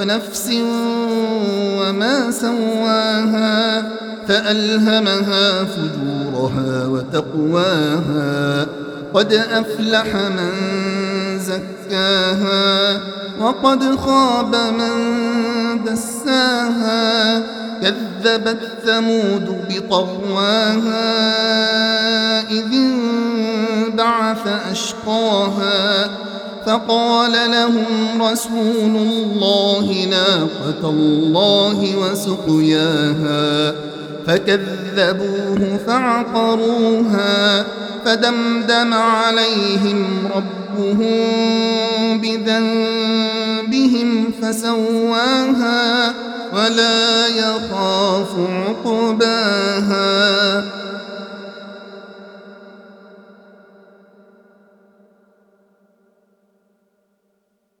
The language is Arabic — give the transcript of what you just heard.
ونفس وما سواها فألهمها فجورها وتقواها قد أفلح من زكاها وقد خاب من دساها كذبت ثمود بطغواها إذ انبعث أشقاها فقال لهم رسول الله ناقة الله وسقياها فكذبوه فعقروها فدمدم عليهم ربهم بذنبهم فسواها ولا يخاف عقباها.